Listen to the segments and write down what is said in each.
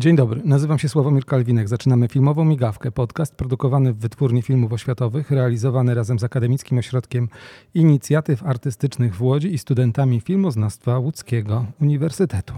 Dzień dobry, nazywam się Sławomir Kalwinek. Zaczynamy filmową migawkę, podcast produkowany w Wytwórni Filmów Oświatowych, realizowany razem z Akademickim Ośrodkiem Inicjatyw Artystycznych w Łodzi i studentami filmoznawstwa łódzkiego Uniwersytetu.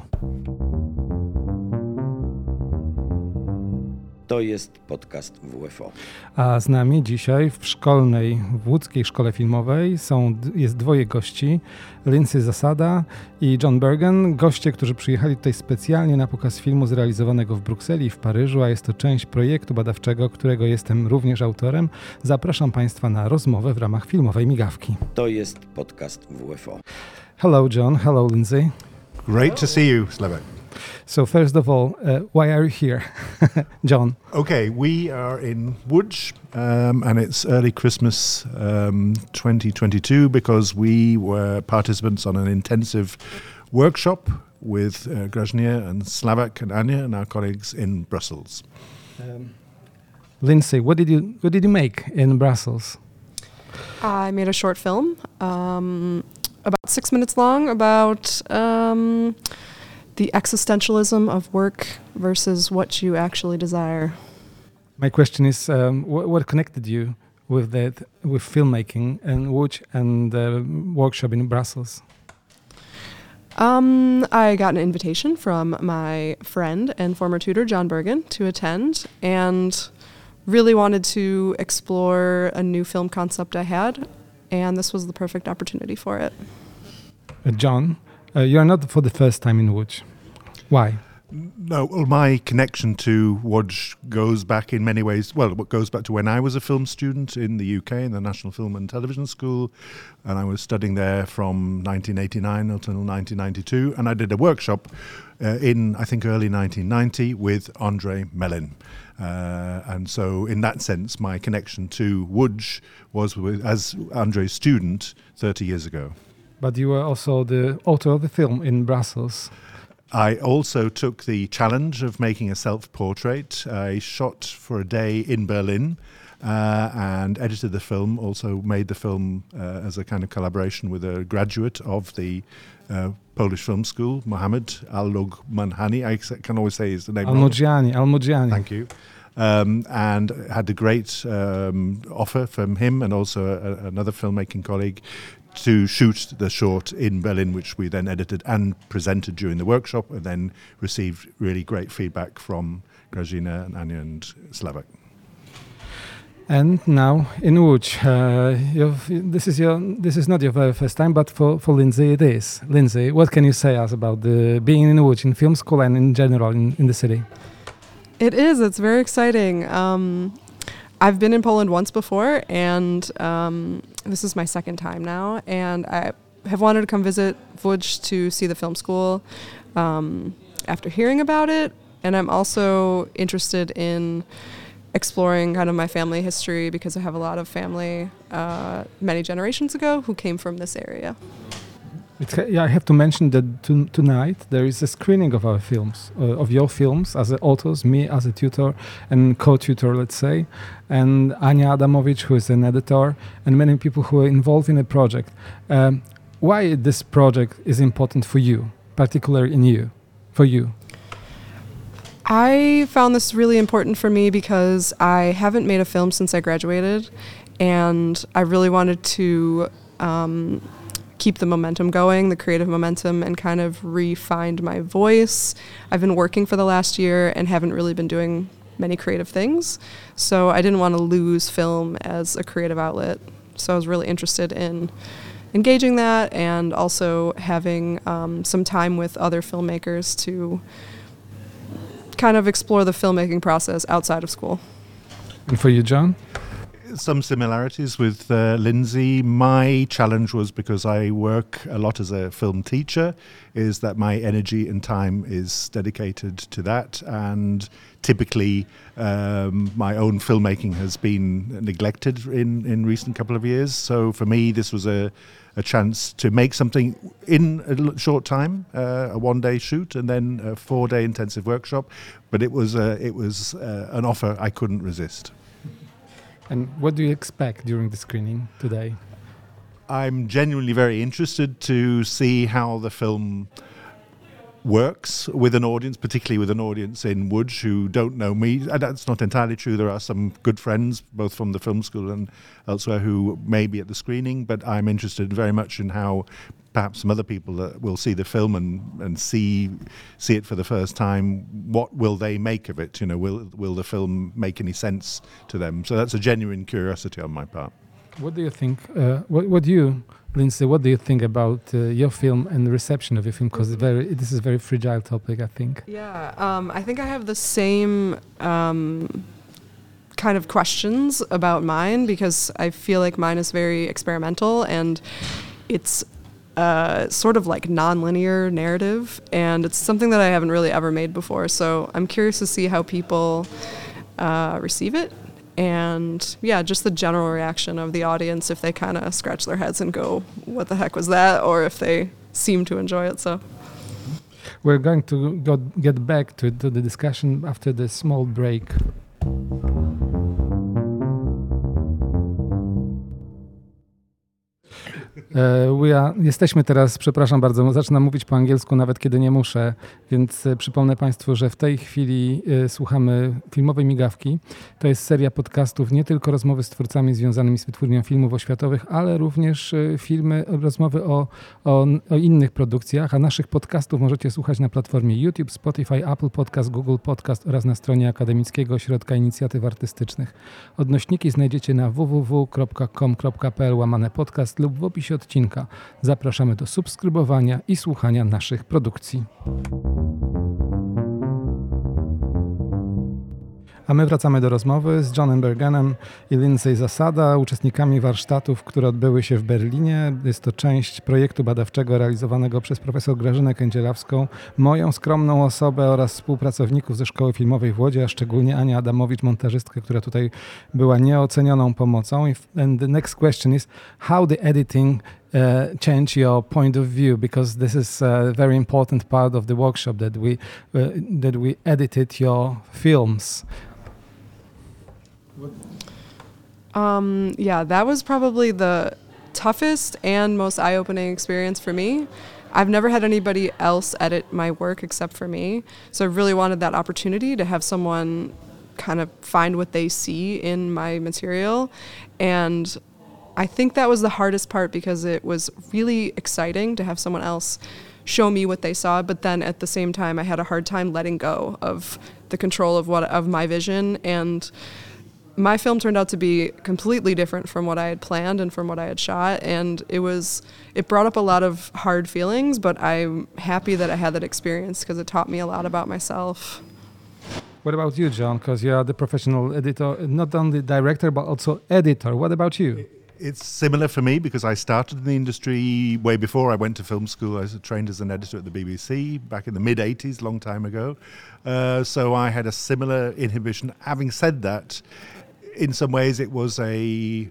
To jest podcast WFO. A z nami dzisiaj w szkolnej, w łódzkiej szkole filmowej są, jest dwoje gości, Lindsay Zasada i John Bergen. Goście, którzy przyjechali tutaj specjalnie na pokaz filmu zrealizowanego w Brukseli i w Paryżu, a jest to część projektu badawczego, którego jestem również autorem. Zapraszam Państwa na rozmowę w ramach filmowej migawki. To jest podcast WFO. Hello John, hello Lindsay. Great to see you, Slevak. So first of all, uh, why are you here, John? Okay, we are in Łódź, um, and it's early Christmas um, 2022 because we were participants on an intensive workshop with uh, Grażyna and Slavak and Anya and our colleagues in Brussels. Um, Lindsay, what did you what did you make in Brussels? I made a short film, um, about six minutes long, about um, the existentialism of work versus what you actually desire. My question is, um, wh what connected you with that, with filmmaking and Łódź and the workshop in Brussels? Um, I got an invitation from my friend and former tutor John Burgan to attend, and really wanted to explore a new film concept I had, and this was the perfect opportunity for it. Uh, John, uh, you are not for the first time in Łódź. Why? No, well, my connection to Łódź goes back in many ways. Well, it goes back to when I was a film student in the UK in the National Film and Television School, and I was studying there from 1989 until 1992, and I did a workshop uh, in I think early 1990 with Andre Mellin. Uh, and so, in that sense, my connection to Łódź was with, as Andre's student 30 years ago. But you were also the author of the film in Brussels. I also took the challenge of making a self portrait. I shot for a day in Berlin uh, and edited the film, also made the film uh, as a kind of collaboration with a graduate of the uh, Polish Film School, Mohamed Al Manhani. I can always say his name. Almogiani, Almogiani. Thank you. Um, and had a great um, offer from him and also a, another filmmaking colleague to shoot the short in Berlin, which we then edited and presented during the workshop, and then received really great feedback from Grażyna and Anya and Slavak. And now in Łódź, uh, this is your this is not your very first time, but for, for Lindsay it is. Lindsay, what can you say us about the being in Łódź in film school and in general in, in the city? It is. It's very exciting. Um, I've been in Poland once before, and um, this is my second time now. And I have wanted to come visit Łódź to see the film school um, after hearing about it. And I'm also interested in exploring kind of my family history because I have a lot of family uh, many generations ago who came from this area. It's, yeah, I have to mention that to, tonight there is a screening of our films, uh, of your films as authors, me as a tutor and co-tutor, let's say, and Anya Adamowicz, who is an editor, and many people who are involved in the project. Um, why this project is important for you, particularly in you, for you? I found this really important for me because I haven't made a film since I graduated, and I really wanted to. Um, keep the momentum going, the creative momentum, and kind of refined my voice. I've been working for the last year and haven't really been doing many creative things. So I didn't want to lose film as a creative outlet. So I was really interested in engaging that and also having um, some time with other filmmakers to kind of explore the filmmaking process outside of school. And for you, John? Some similarities with uh, Lindsay. My challenge was because I work a lot as a film teacher, is that my energy and time is dedicated to that, and typically um, my own filmmaking has been neglected in in recent couple of years. So for me, this was a a chance to make something in a short time, uh, a one-day shoot, and then a four-day intensive workshop. But it was uh, it was uh, an offer I couldn't resist. And what do you expect during the screening today? I'm genuinely very interested to see how the film works with an audience, particularly with an audience in Łódź who don't know me. And that's not entirely true. There are some good friends, both from the film school and elsewhere, who may be at the screening. But I'm interested very much in how perhaps some other people that will see the film and, and see see it for the first time. What will they make of it? You know, will will the film make any sense to them? So that's a genuine curiosity on my part. What do you think? Uh, what, what do you, Lindsay? What do you think about uh, your film and the reception of your film? Because very, this is a very fragile topic, I think. Yeah, um, I think I have the same um, kind of questions about mine because I feel like mine is very experimental and it's uh, sort of like non-linear narrative, and it's something that I haven't really ever made before. So I'm curious to see how people uh, receive it and yeah, just the general reaction of the audience if they kind of scratch their heads and go, "What the heck was that?" or if they seem to enjoy it. So we're going to go get back to, to the discussion after the small break. Uh, jesteśmy teraz, przepraszam bardzo, zaczynam mówić po angielsku nawet kiedy nie muszę, więc e, przypomnę Państwu, że w tej chwili e, słuchamy filmowej migawki. To jest seria podcastów, nie tylko rozmowy z twórcami związanymi z wytwórnią filmów oświatowych, ale również filmy, rozmowy o, o, o innych produkcjach, a naszych podcastów możecie słuchać na platformie YouTube, Spotify, Apple Podcast, Google Podcast oraz na stronie Akademickiego Ośrodka Inicjatyw Artystycznych. Odnośniki znajdziecie na www.com.pl łamane podcast lub w opisie odcinka. Zapraszamy do subskrybowania i słuchania naszych produkcji. A my wracamy do rozmowy z Johnem Bergenem i Lindsay Zasada, uczestnikami warsztatów, które odbyły się w Berlinie. Jest to część projektu badawczego realizowanego przez profesor Grażynę Kędzielawską, moją skromną osobę oraz współpracowników ze Szkoły Filmowej w Łodzi, a szczególnie Ania Adamowicz, montażystkę, która tutaj była nieocenioną pomocą. And the next question is, how the editing Uh, change your point of view because this is a very important part of the workshop that we uh, that we edited your films Um, yeah, that was probably the toughest and most eye opening experience for me. I've never had anybody else edit my work except for me. So I really wanted that opportunity to have someone kind of find what they see in my material. And I think that was the hardest part because it was really exciting to have someone else show me what they saw, but then at the same time I had a hard time letting go of the control of what of my vision and my film turned out to be completely different from what I had planned and from what I had shot and it was it brought up a lot of hard feelings but I'm happy that I had that experience because it taught me a lot about myself. What about you John because you are the professional editor not only director but also editor what about you? It's similar for me because I started in the industry way before I went to film school. I was trained as an editor at the BBC back in the mid 80s, long time ago. Uh, so I had a similar inhibition. Having said that, in some ways, it was a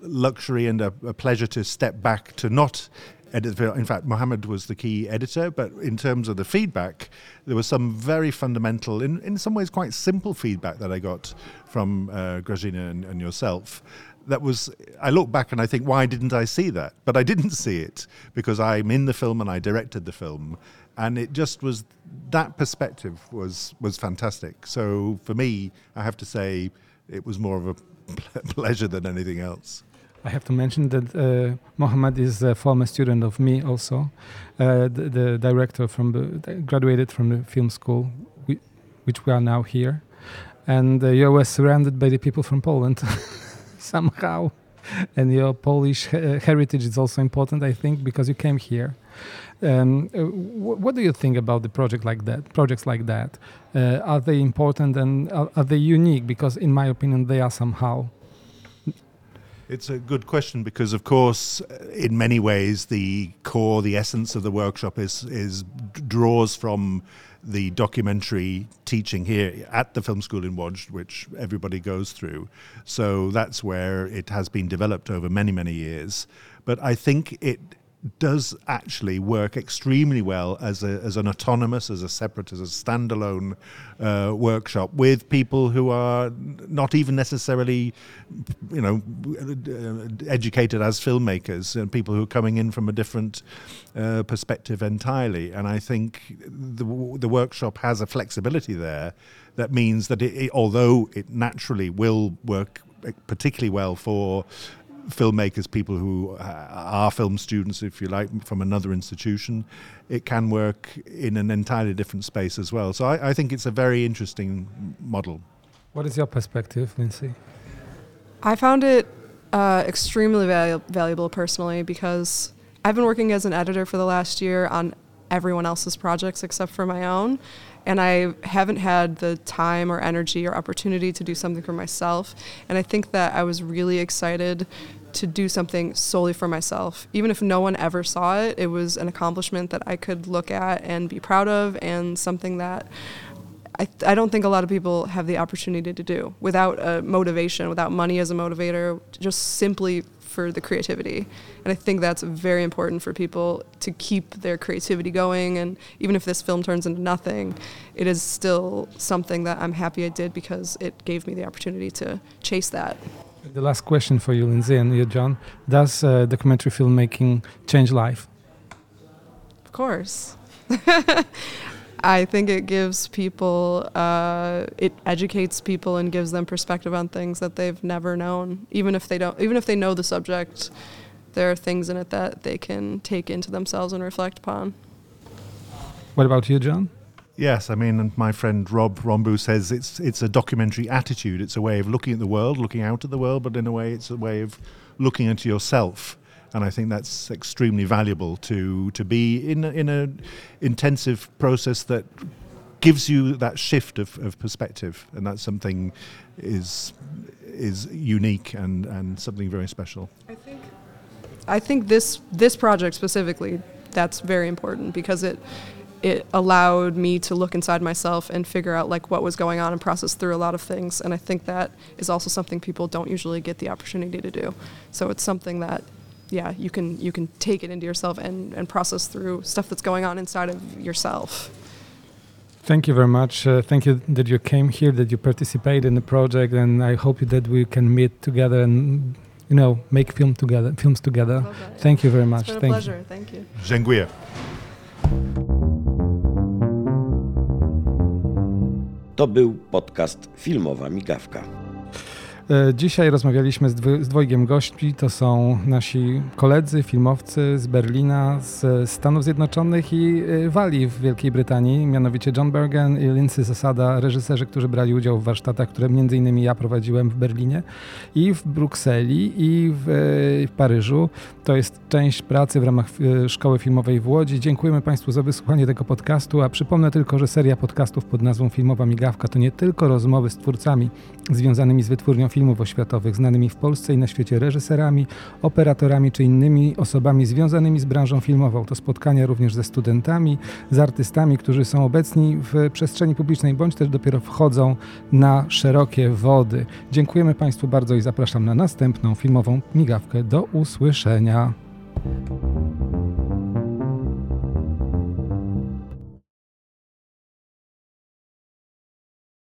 luxury and a, a pleasure to step back to not edit. In fact, Mohammed was the key editor, but in terms of the feedback, there was some very fundamental, in, in some ways quite simple feedback that I got from uh, Grażyna and, and yourself. That was, I look back and I think, why didn't I see that? But I didn't see it because I'm in the film and I directed the film. And it just was, that perspective was, was fantastic. So for me, I have to say, it was more of a pleasure than anything else. I have to mention that uh, Mohammed is a former student of me also, uh, the, the, director from the graduated from the film school, which we are now here, and uh, you were surrounded by the people from Poland somehow, and your Polish heritage is also important, I think, because you came here. Um, uh, what do you think about the project like that? Projects like that uh, are they important and are, are, they unique? Because in my opinion, they are somehow. It's a good question because, of course, in many ways, the core, the essence of the workshop is is draws from the documentary teaching here at the film school in Łódź, which everybody goes through. So that's where it has been developed over many, many years. But I think it does actually work extremely well as, a, as an autonomous, as a separate, as a standalone uh, workshop with people who are not even necessarily, you know, educated as filmmakers and people who are coming in from a different uh, perspective entirely. And I think the, the workshop has a flexibility there that means that it, it, although it naturally will work particularly well for filmmakers, people who uh, are film students, if you like, from another institution, it can work in an entirely different space as well. So I, I think it's a very interesting model. What is your perspective, Lindsay? I found it uh, extremely valu- valuable personally because I've been working as an editor for the last year on everyone else's projects except for my own and I haven't had the time or energy or opportunity to do something for myself. And I think that I was really excited to do something solely for myself. Even if no one ever saw it, it was an accomplishment that I could look at and be proud of, and something that I, I don't think a lot of people have the opportunity to do without a motivation, without money as a motivator, just simply for the creativity. And I think that's very important for people to keep their creativity going. And even if this film turns into nothing, it is still something that I'm happy I did because it gave me the opportunity to chase that. The last question for you, Lindsay, and you, John. Does uh, documentary filmmaking change life? Of course. I think it gives people, uh, it educates people and gives them perspective on things that they've never known. Even if they don't, even if they know the subject, there are things in it that they can take into themselves and reflect upon. What about you, John? Yes, I mean, my friend Rob Rombout says it's it's a documentary attitude. It's a way of looking at the world, looking out at the world, but in a way, it's a way of looking into yourself and I think that's extremely valuable to to be in in a intensive process that gives you that shift of, of perspective, and that's something is is unique and, and something very special. I think I think this this project specifically that's very important because it it allowed me to look inside myself and figure out like what was going on and process through a lot of things. And i think that is also something people don't usually get the opportunity to do. So it's something that yeah, you can you can take it into yourself and, and process through stuff that's going on inside of yourself. Thank you very much. Uh, thank you that you came here, that you participated in the project, and I hope that we can meet together and you know make film together, films together. Thank you very much. It's been a Thank pleasure. You. Thank you. Dziękuję. To był podcast Filmowa Migawka. E, dzisiaj rozmawialiśmy z, dwoj, z dwojgiem gości. To są nasi koledzy, filmowcy z Berlina, z Stanów Zjednoczonych i e, Walii w Wielkiej Brytanii, mianowicie John Bergen i Lindsay Zasada, reżyserzy, którzy brali udział w warsztatach, które między innymi ja prowadziłem w Berlinie i w Brukseli i w, e, w Paryżu. To jest część pracy w ramach Szkoły Filmowej w Łodzi. Dziękujemy Państwu za wysłuchanie tego podcastu, a przypomnę tylko, że seria podcastów pod nazwą Filmowa Migawka to nie tylko rozmowy z twórcami związanymi z wytwórnią filmów oświatowych, znanymi w Polsce i na świecie reżyserami, operatorami czy innymi osobami związanymi z branżą filmową. To spotkania również ze studentami, z artystami, którzy są obecni w przestrzeni publicznej bądź też dopiero wchodzą na szerokie wody. Dziękujemy Państwu bardzo i zapraszam na następną filmową migawkę. Do usłyszenia.